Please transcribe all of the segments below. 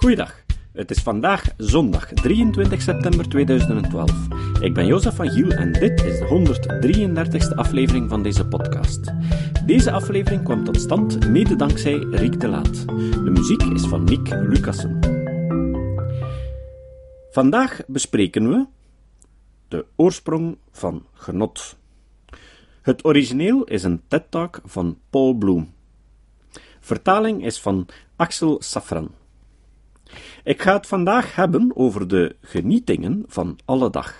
Goeiedag. Het is vandaag zondag 23 september 2012. Ik ben Jozef van Giel en dit is de 133ste aflevering van deze podcast. Deze aflevering kwam tot stand mede dankzij Riek de Laat. De muziek is van Nick Lucassen. Vandaag bespreken we de oorsprong van genot. Het origineel is een TED-talk van Paul Bloom. Vertaling is van Axel Safran. Ik ga het vandaag hebben over de genietingen van alle dag.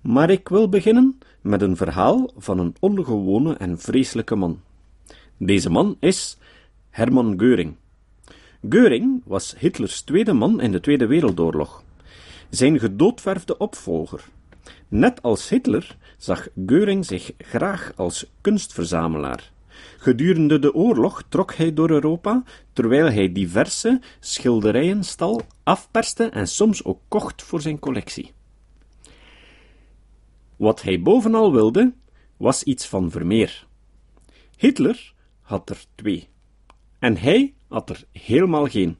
Maar ik wil beginnen met een verhaal van een ongewone en vreselijke man. Deze man is Hermann Göring. Göring was Hitlers tweede man in de Tweede Wereldoorlog. Zijn gedoodverfde opvolger. Net als Hitler zag Göring zich graag als kunstverzamelaar. Gedurende de oorlog trok hij door Europa, terwijl hij diverse schilderijen stal, afperste en soms ook kocht voor zijn collectie. Wat hij bovenal wilde, was iets van Vermeer. Hitler had er twee, en hij had er helemaal geen.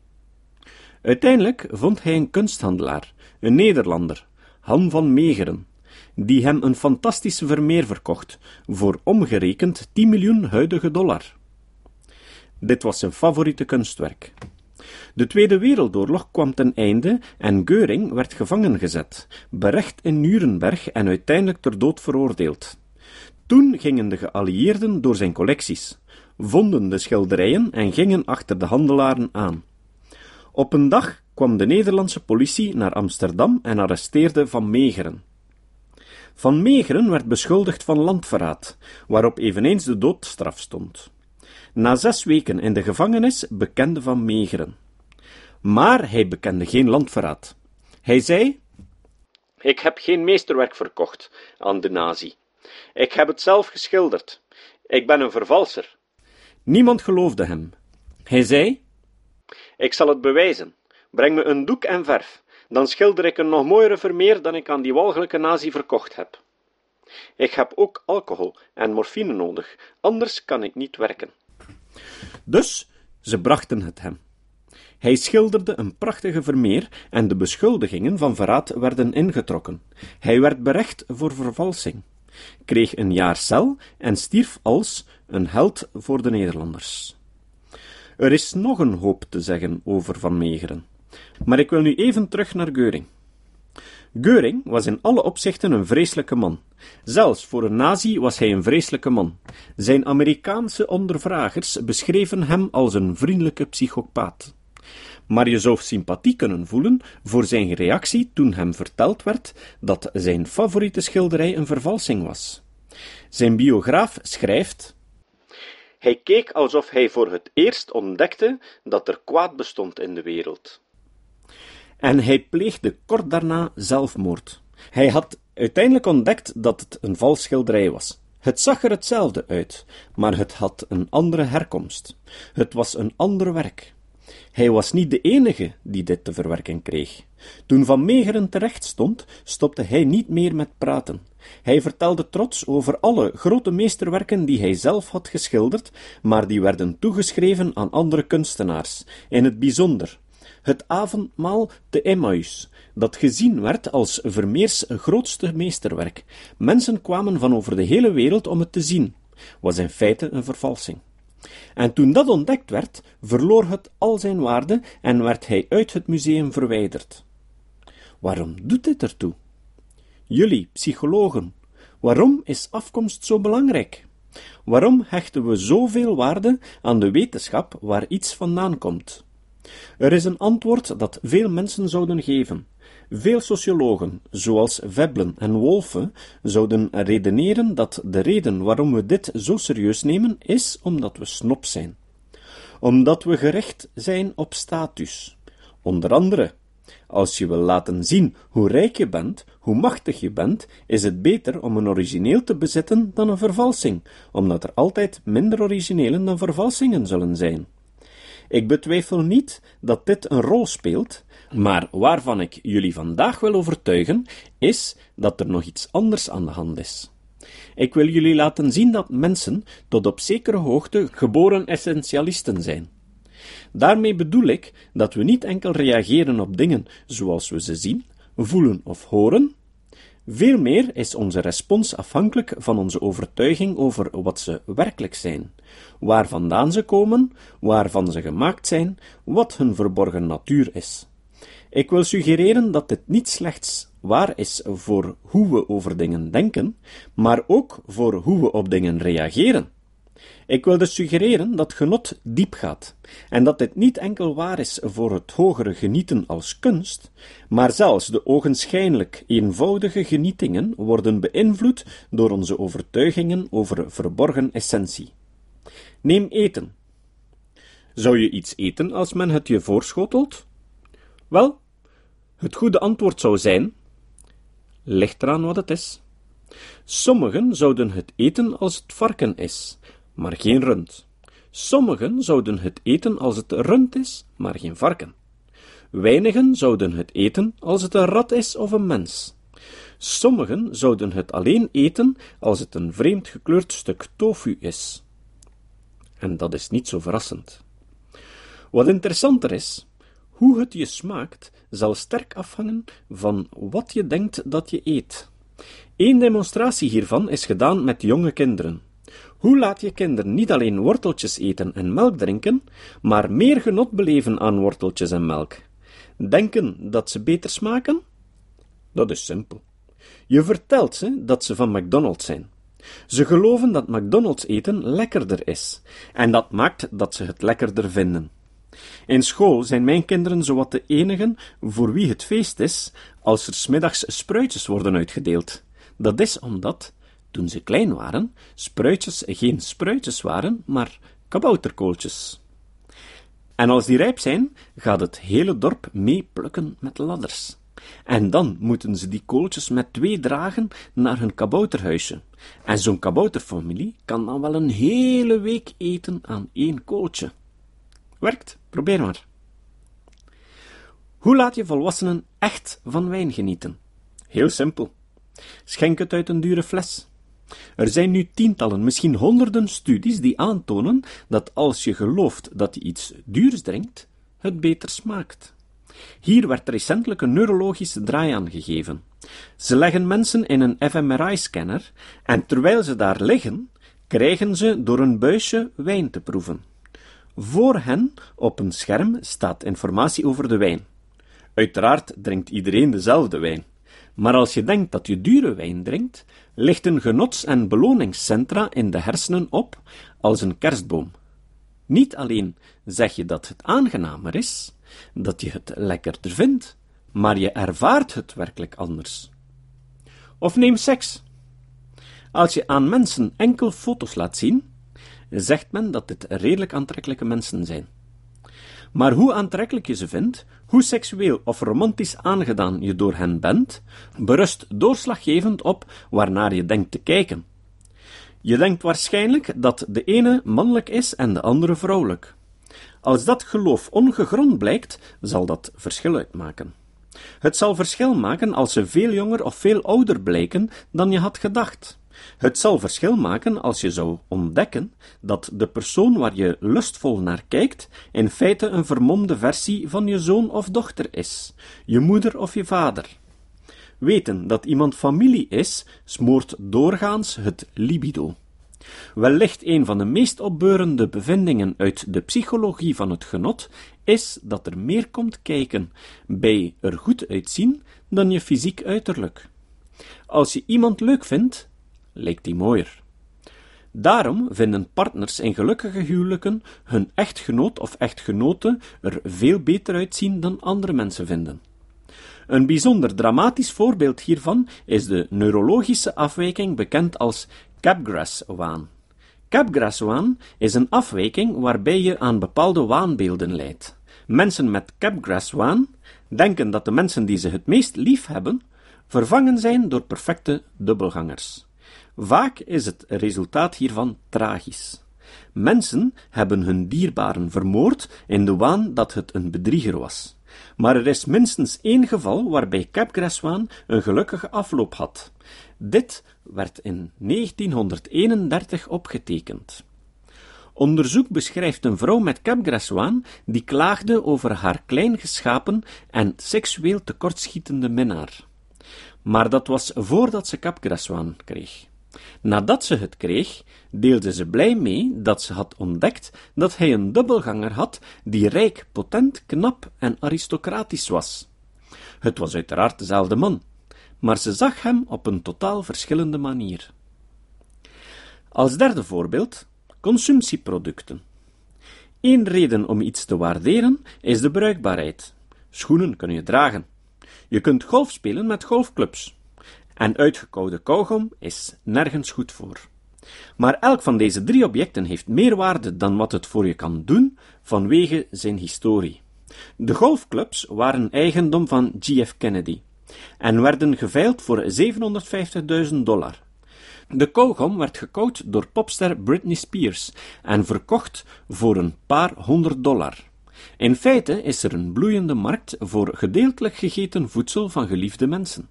Uiteindelijk vond hij een kunsthandelaar, een Nederlander, Han van Megeren, die hem een fantastische Vermeer verkocht, voor omgerekend 10 miljoen huidige dollar. Dit was zijn favoriete kunstwerk. De Tweede Wereldoorlog kwam ten einde en Göring werd gevangen gezet, berecht in Nuremberg en uiteindelijk ter dood veroordeeld. Toen gingen de geallieerden door zijn collecties, vonden de schilderijen en gingen achter de handelaren aan. Op een dag kwam de Nederlandse politie naar Amsterdam en arresteerde Van Megeren. Van Megeren werd beschuldigd van landverraad, waarop eveneens de doodstraf stond. Na zes weken in de gevangenis bekende Van Megeren. Maar hij bekende geen landverraad. Hij zei: Ik heb geen meesterwerk verkocht aan de nazi. Ik heb het zelf geschilderd. Ik ben een vervalser. Niemand geloofde hem. Hij zei: Ik zal het bewijzen. Breng me een doek en verf dan schilder ik een nog mooiere Vermeer dan ik aan die walgelijke nazi verkocht heb. Ik heb ook alcohol en morfine nodig, anders kan ik niet werken. Dus ze brachten het hem. Hij schilderde een prachtige Vermeer en de beschuldigingen van verraad werden ingetrokken. Hij werd berecht voor vervalsing, kreeg een jaar cel en stierf als een held voor de Nederlanders. Er is nog een hoop te zeggen over Van Megeren. Maar ik wil nu even terug naar Geuring. Geuring was in alle opzichten een vreselijke man. Zelfs voor een nazi was hij een vreselijke man. Zijn Amerikaanse ondervragers beschreven hem als een vriendelijke psychopaat. Maar je zou sympathie kunnen voelen voor zijn reactie toen hem verteld werd dat zijn favoriete schilderij een vervalsing was. Zijn biograaf schrijft: Hij keek alsof hij voor het eerst ontdekte dat er kwaad bestond in de wereld en hij pleegde kort daarna zelfmoord. Hij had uiteindelijk ontdekt dat het een vals schilderij was. Het zag er hetzelfde uit, maar het had een andere herkomst. Het was een ander werk. Hij was niet de enige die dit te verwerken kreeg. Toen Van Megeren terecht stond, stopte hij niet meer met praten. Hij vertelde trots over alle grote meesterwerken die hij zelf had geschilderd, maar die werden toegeschreven aan andere kunstenaars, in het bijzonder het avondmaal te Emmaus, dat gezien werd als Vermeers grootste meesterwerk. Mensen kwamen van over de hele wereld om het te zien, was in feite een vervalsing. En toen dat ontdekt werd, verloor het al zijn waarde en werd hij uit het museum verwijderd. Waarom doet dit ertoe? Jullie, psychologen, waarom is afkomst zo belangrijk? Waarom hechten we zoveel waarde aan de wetenschap waar iets vandaan komt? Er is een antwoord dat veel mensen zouden geven. Veel sociologen, zoals Veblen en Wolfe, zouden redeneren dat de reden waarom we dit zo serieus nemen, is omdat we snop zijn. Omdat we gericht zijn op status. Onder andere, als je wil laten zien hoe rijk je bent, hoe machtig je bent, is het beter om een origineel te bezitten dan een vervalsing, omdat er altijd minder originelen dan vervalsingen zullen zijn. Ik betwijfel niet dat dit een rol speelt, maar waarvan ik jullie vandaag wil overtuigen, is dat er nog iets anders aan de hand is. Ik wil jullie laten zien dat mensen tot op zekere hoogte geboren essentialisten zijn. Daarmee bedoel ik dat we niet enkel reageren op dingen zoals we ze zien, voelen of horen. Veel meer is onze respons afhankelijk van onze overtuiging over wat ze werkelijk zijn, waar vandaan ze komen, waarvan ze gemaakt zijn, wat hun verborgen natuur is. Ik wil suggereren dat dit niet slechts waar is voor hoe we over dingen denken, maar ook voor hoe we op dingen reageren. Ik wil dus suggereren dat genot diep gaat, en dat dit niet enkel waar is voor het hogere genieten als kunst, maar zelfs de ogenschijnlijk eenvoudige genietingen worden beïnvloed door onze overtuigingen over verborgen essentie. Neem eten. Zou je iets eten als men het je voorschotelt? Wel, het goede antwoord zou zijn: ligt eraan wat het is. Sommigen zouden het eten als het varken is, maar geen rund. Sommigen zouden het eten als het rund is, maar geen varken. Weinigen zouden het eten als het een rat is of een mens. Sommigen zouden het alleen eten als het een vreemd gekleurd stuk tofu is. En dat is niet zo verrassend. Wat interessanter is, hoe het je smaakt, zal sterk afhangen van wat je denkt dat je eet. Eén demonstratie hiervan is gedaan met jonge kinderen. Hoe laat je kinderen niet alleen worteltjes eten en melk drinken, maar meer genot beleven aan worteltjes en melk? Denken dat ze beter smaken? Dat is simpel. Je vertelt ze dat ze van McDonald's zijn. Ze geloven dat McDonald's eten lekkerder is, en dat maakt dat ze het lekkerder vinden. In school zijn mijn kinderen zowat de enigen voor wie het feest is als er smiddags spruitjes worden uitgedeeld. Dat is omdat, toen ze klein waren, spruitjes geen spruitjes waren, maar kabouterkooltjes. En als die rijp zijn, gaat het hele dorp mee plukken met ladders. En dan moeten ze die kooltjes met twee dragen naar hun kabouterhuisje. En zo'n kabouterfamilie kan dan wel een hele week eten aan één kooltje. Werkt, probeer maar. Hoe laat je volwassenen echt van wijn genieten? Heel simpel. Schenk het uit een dure fles. Er zijn nu tientallen, misschien honderden studies die aantonen dat als je gelooft dat je iets duurs drinkt, het beter smaakt. Hier werd recentelijk een neurologische draai aan gegeven. Ze leggen mensen in een fMRI-scanner en terwijl ze daar liggen, krijgen ze door een buisje wijn te proeven. Voor hen op een scherm staat informatie over de wijn. Uiteraard drinkt iedereen dezelfde wijn. Maar als je denkt dat je dure wijn drinkt, lichten genots- en beloningscentra in de hersenen op als een kerstboom. Niet alleen zeg je dat het aangenamer is, dat je het lekkerder vindt, maar je ervaart het werkelijk anders. Of neem seks. Als je aan mensen enkel foto's laat zien, zegt men dat dit redelijk aantrekkelijke mensen zijn. Maar hoe aantrekkelijk je ze vindt, hoe seksueel of romantisch aangedaan je door hen bent, berust doorslaggevend op waarnaar je denkt te kijken. Je denkt waarschijnlijk dat de ene mannelijk is en de andere vrouwelijk. Als dat geloof ongegrond blijkt, zal dat verschil uitmaken. Het zal verschil maken als ze veel jonger of veel ouder blijken dan je had gedacht. Het zal verschil maken als je zou ontdekken dat de persoon waar je lustvol naar kijkt in feite een vermomde versie van je zoon of dochter is, je moeder of je vader. Weten dat iemand familie is, smoort doorgaans het libido. Wellicht een van de meest opbeurende bevindingen uit de psychologie van het genot is dat er meer komt kijken bij er goed uitzien dan je fysiek uiterlijk. Als je iemand leuk vindt, lijkt die mooier. Daarom vinden partners in gelukkige huwelijken hun echtgenoot of echtgenote er veel beter uitzien dan andere mensen vinden. Een bijzonder dramatisch voorbeeld hiervan is de neurologische afwijking bekend als Capgras-waan. Capgras-waan is een afwijking waarbij je aan bepaalde waanbeelden leidt. Mensen met Capgras-waan denken dat de mensen die ze het meest lief hebben, vervangen zijn door perfecte dubbelgangers. Vaak is het resultaat hiervan tragisch. Mensen hebben hun dierbaren vermoord in de waan dat het een bedrieger was. Maar er is minstens één geval waarbij Capgras-waan een gelukkige afloop had. Dit werd in 1931 opgetekend. Onderzoek beschrijft een vrouw met capgras-zwaan die klaagde over haar klein geschapen en seksueel tekortschietende minnaar. Maar dat was voordat ze capgras-zwaan kreeg. Nadat ze het kreeg, deelde ze blij mee dat ze had ontdekt dat hij een dubbelganger had die rijk, potent, knap en aristocratisch was. Het was uiteraard dezelfde man, maar ze zag hem op een totaal verschillende manier. Als derde voorbeeld, consumptieproducten. Eén reden om iets te waarderen is de bruikbaarheid. Schoenen kun je dragen. Je kunt golf spelen met golfclubs. En uitgekoude kauwgom is nergens goed voor. Maar elk van deze drie objecten heeft meer waarde dan wat het voor je kan doen vanwege zijn historie. De golfclubs waren eigendom van G.F. Kennedy en werden geveild voor 750.000 dollar. De kauwgom werd gekauwd door popster Britney Spears en verkocht voor een paar honderd dollar. In feite is er een bloeiende markt voor gedeeltelijk gegeten voedsel van geliefde mensen.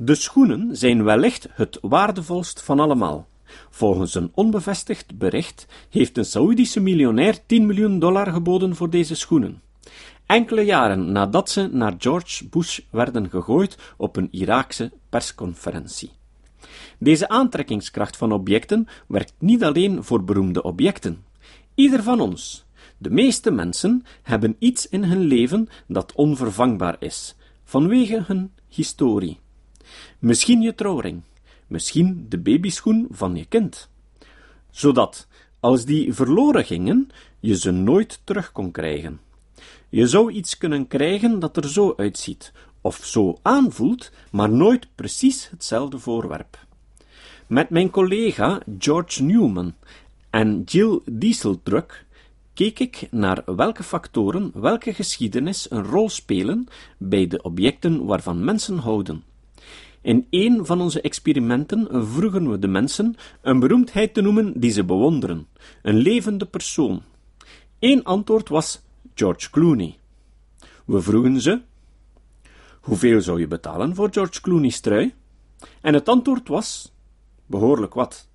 De schoenen zijn wellicht het waardevolst van allemaal. Volgens een onbevestigd bericht heeft een Saoedische miljonair 10 miljoen dollar geboden voor deze schoenen. Enkele jaren nadat ze naar George Bush werden gegooid op een Iraakse persconferentie. Deze aantrekkingskracht van objecten werkt niet alleen voor beroemde objecten. Ieder van ons, de meeste mensen, hebben iets in hun leven dat onvervangbaar is, vanwege hun historie. Misschien je trouwring, misschien de babyschoen van je kind. Zodat, als die verloren gingen, je ze nooit terug kon krijgen. Je zou iets kunnen krijgen dat er zo uitziet, of zo aanvoelt, maar nooit precies hetzelfde voorwerp. Met mijn collega George Newman en Jill Dieseltruck keek ik naar welke factoren, welke geschiedenis een rol spelen bij de objecten waarvan mensen houden. In een van onze experimenten vroegen we de mensen een beroemdheid te noemen die ze bewonderen, een levende persoon. Eén antwoord was George Clooney. We vroegen ze: Hoeveel zou je betalen voor George Clooney's trui? En het antwoord was: behoorlijk wat.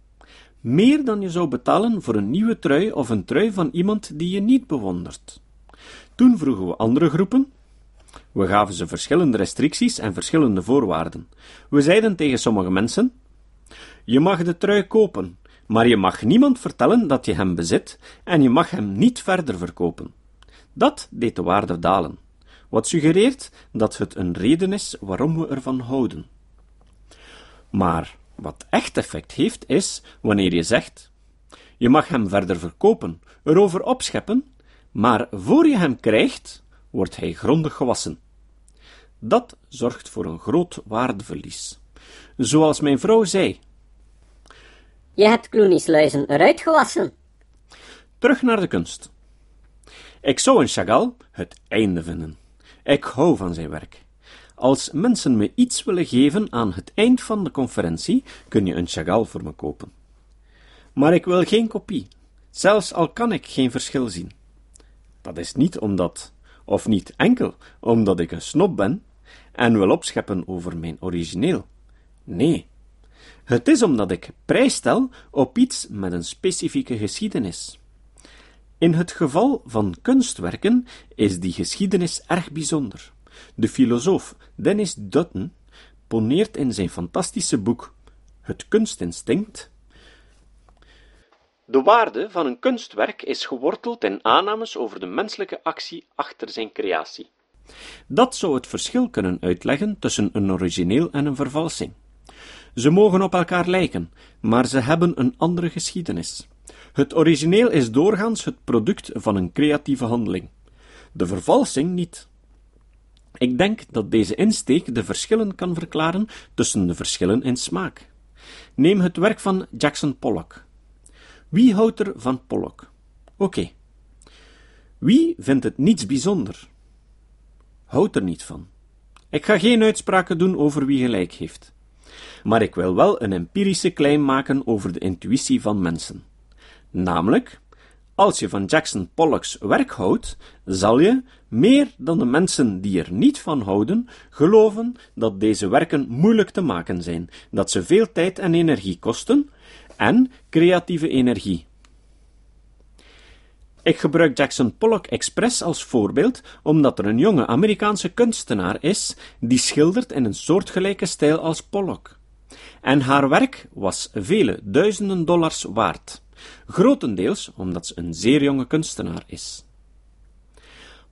Meer dan je zou betalen voor een nieuwe trui of een trui van iemand die je niet bewondert. Toen vroegen we andere groepen. We gaven ze verschillende restricties en verschillende voorwaarden. We zeiden tegen sommige mensen: Je mag de trui kopen, maar je mag niemand vertellen dat je hem bezit en je mag hem niet verder verkopen. Dat deed de waarde dalen, wat suggereert dat het een reden is waarom we ervan houden. Maar wat echt effect heeft, is wanneer je zegt: Je mag hem verder verkopen, erover opscheppen, maar voor je hem krijgt, wordt hij grondig gewassen. Dat zorgt voor een groot waardeverlies. Zoals mijn vrouw zei. Je hebt Clooney's eruit gewassen. Terug naar de kunst. Ik zou in Chagall het einde vinden. Ik hou van zijn werk. Als mensen me iets willen geven aan het eind van de conferentie, kun je een Chagall voor me kopen. Maar ik wil geen kopie, zelfs al kan ik geen verschil zien. Dat is niet omdat, of niet enkel omdat ik een snop ben en wil opscheppen over mijn origineel. Nee, het is omdat ik prijs stel op iets met een specifieke geschiedenis. In het geval van kunstwerken is die geschiedenis erg bijzonder. De filosoof Dennis Dutton poneert in zijn fantastische boek Het kunstinstinct de waarde van een kunstwerk is geworteld in aannames over de menselijke actie achter zijn creatie. Dat zou het verschil kunnen uitleggen tussen een origineel en een vervalsing. Ze mogen op elkaar lijken, maar ze hebben een andere geschiedenis. Het origineel is doorgaans het product van een creatieve handeling, de vervalsing niet. Ik denk dat deze insteek de verschillen kan verklaren tussen de verschillen in smaak. Neem het werk van Jackson Pollock. Wie houdt er van Pollock? Oké. Wie vindt het niets bijzonder? Houdt er niet van. Ik ga geen uitspraken doen over wie gelijk heeft. Maar ik wil wel een empirische claim maken over de intuïtie van mensen. Namelijk, als je van Jackson Pollock's werk houdt, zal je, meer dan de mensen die er niet van houden, geloven dat deze werken moeilijk te maken zijn, dat ze veel tijd en energie kosten, en creatieve energie. Ik gebruik Jackson Pollock expres als voorbeeld, omdat er een jonge Amerikaanse kunstenaar is die schildert in een soortgelijke stijl als Pollock. En haar werk was vele duizenden dollars waard, grotendeels omdat ze een zeer jonge kunstenaar is.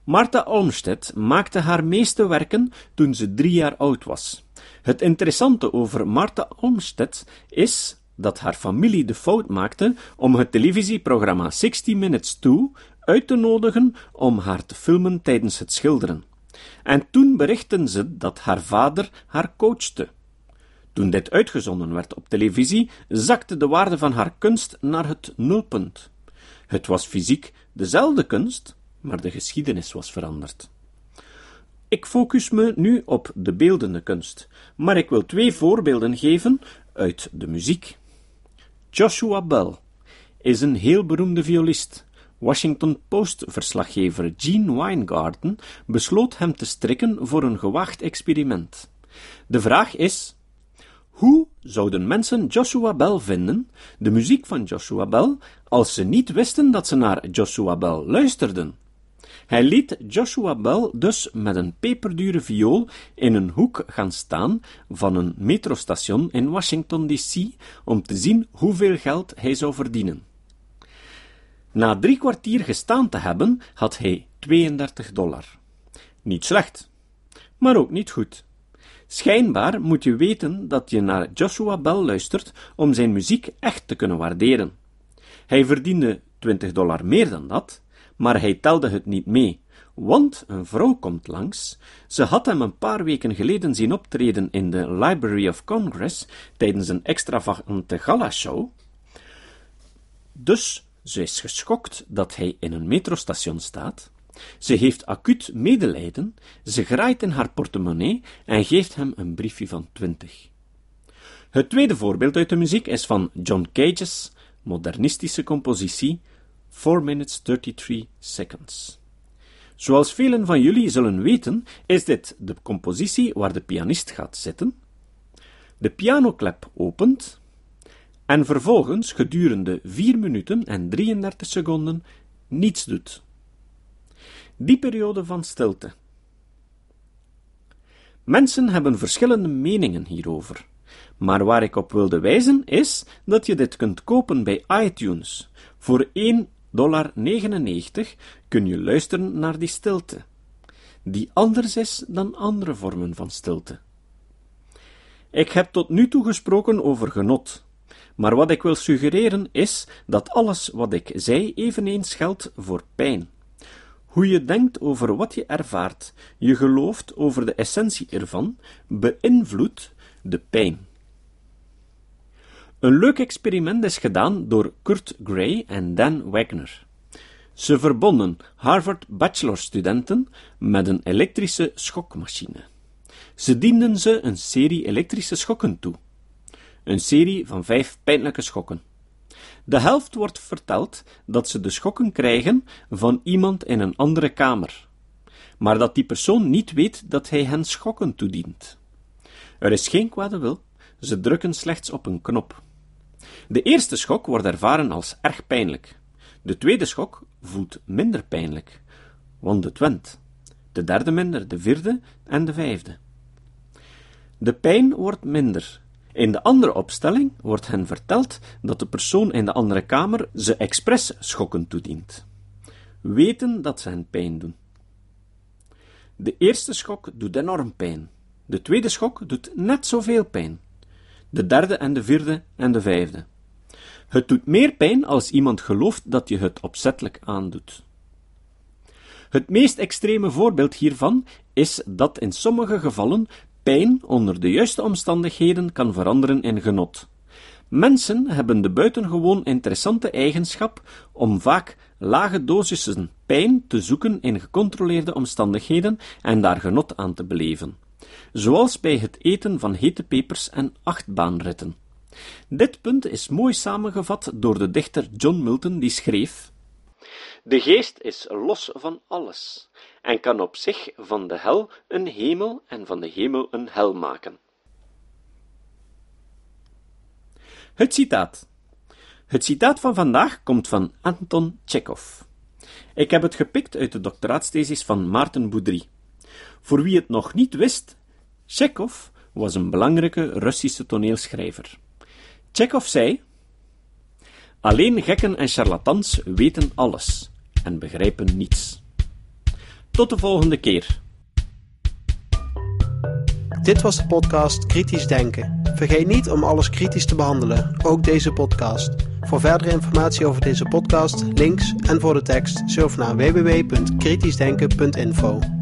Martha Olmsted maakte haar meeste werken toen ze drie jaar oud was. Het interessante over Martha Olmsted is dat haar familie de fout maakte om het televisieprogramma 60 Minutes toe uit te nodigen om haar te filmen tijdens het schilderen. En toen berichten ze dat haar vader haar coachte. Toen dit uitgezonden werd op televisie, zakte de waarde van haar kunst naar het nulpunt. Het was fysiek dezelfde kunst, maar de geschiedenis was veranderd. Ik focus me nu op de beeldende kunst, maar ik wil twee voorbeelden geven uit de muziek. Joshua Bell is een heel beroemde violist. Washington Post-verslaggever Gene Weingarten besloot hem te strikken voor een gewaagd experiment. De vraag is: hoe zouden mensen Joshua Bell vinden, de muziek van Joshua Bell, als ze niet wisten dat ze naar Joshua Bell luisterden? Hij liet Joshua Bell dus met een peperdure viool in een hoek gaan staan van een metrostation in Washington DC om te zien hoeveel geld hij zou verdienen. Na drie kwartier gestaan te hebben, had hij 32 dollar. Niet slecht, maar ook niet goed. Schijnbaar moet je weten dat je naar Joshua Bell luistert om zijn muziek echt te kunnen waarderen. Hij verdiende 20 dollar meer dan dat, maar hij telde het niet mee, want een vrouw komt langs. Ze had hem een paar weken geleden zien optreden in de Library of Congress tijdens een extravagante gala-show. Dus ze is geschokt dat hij in een metrostation staat. Ze heeft acuut medelijden, ze graait in haar portemonnee en geeft hem een briefje van twintig. Het tweede voorbeeld uit de muziek is van John Cage's modernistische compositie 4 minutes 33 seconds. Zoals velen van jullie zullen weten, is dit de compositie waar de pianist gaat zitten, de pianoklep opent en vervolgens gedurende 4 minuten en 33 seconden niets doet. Die periode van stilte. Mensen hebben verschillende meningen hierover. Maar waar ik op wilde wijzen is dat je dit kunt kopen bij iTunes voor 1 dollar kun je luisteren naar die stilte, die anders is dan andere vormen van stilte. Ik heb tot nu toe gesproken over genot, maar wat ik wil suggereren is dat alles wat ik zei eveneens geldt voor pijn. Hoe je denkt over wat je ervaart, je gelooft over de essentie ervan, beïnvloedt de pijn. Een leuk experiment is gedaan door Kurt Gray en Dan Wagner. Ze verbonden Harvard bachelorstudenten met een elektrische schokmachine. Ze dienden ze een serie elektrische schokken toe. Een serie van vijf pijnlijke schokken. De helft wordt verteld dat ze de schokken krijgen van iemand in een andere kamer, maar dat die persoon niet weet dat hij hen schokken toedient. Er is geen kwade wil, ze drukken slechts op een knop. De eerste schok wordt ervaren als erg pijnlijk. De tweede schok voelt minder pijnlijk, want het went. De derde minder, de vierde en de vijfde. De pijn wordt minder. In de andere opstelling wordt hen verteld dat de persoon in de andere kamer ze expres schokken toedient. Weten dat ze hen pijn doen. De eerste schok doet enorm pijn. De tweede schok doet net zoveel pijn. De derde en de vierde en de vijfde. Het doet meer pijn als iemand gelooft dat je het opzettelijk aandoet. Het meest extreme voorbeeld hiervan is dat in sommige gevallen pijn onder de juiste omstandigheden kan veranderen in genot. Mensen hebben de buitengewoon interessante eigenschap om vaak lage dosissen pijn te zoeken in gecontroleerde omstandigheden en daar genot aan te beleven, zoals bij het eten van hete pepers en achtbaanritten. Dit punt is mooi samengevat door de dichter John Milton, die schreef: De geest is los van alles en kan op zich van de hel een hemel en van de hemel een hel maken. Het citaat. Het citaat van vandaag komt van Anton Chekhov. Ik heb het gepikt uit de doctoraatsthesis van Maarten Boudry. Voor wie het nog niet wist, Chekhov was een belangrijke Russische toneelschrijver. Chekhov zei: Alleen gekken en charlatans weten alles en begrijpen niets. Tot de volgende keer. Dit was de podcast Kritisch Denken. Vergeet niet om alles kritisch te behandelen, ook deze podcast. Voor verdere informatie over deze podcast, links en voor de tekst, surf naar www.kritischdenken.info.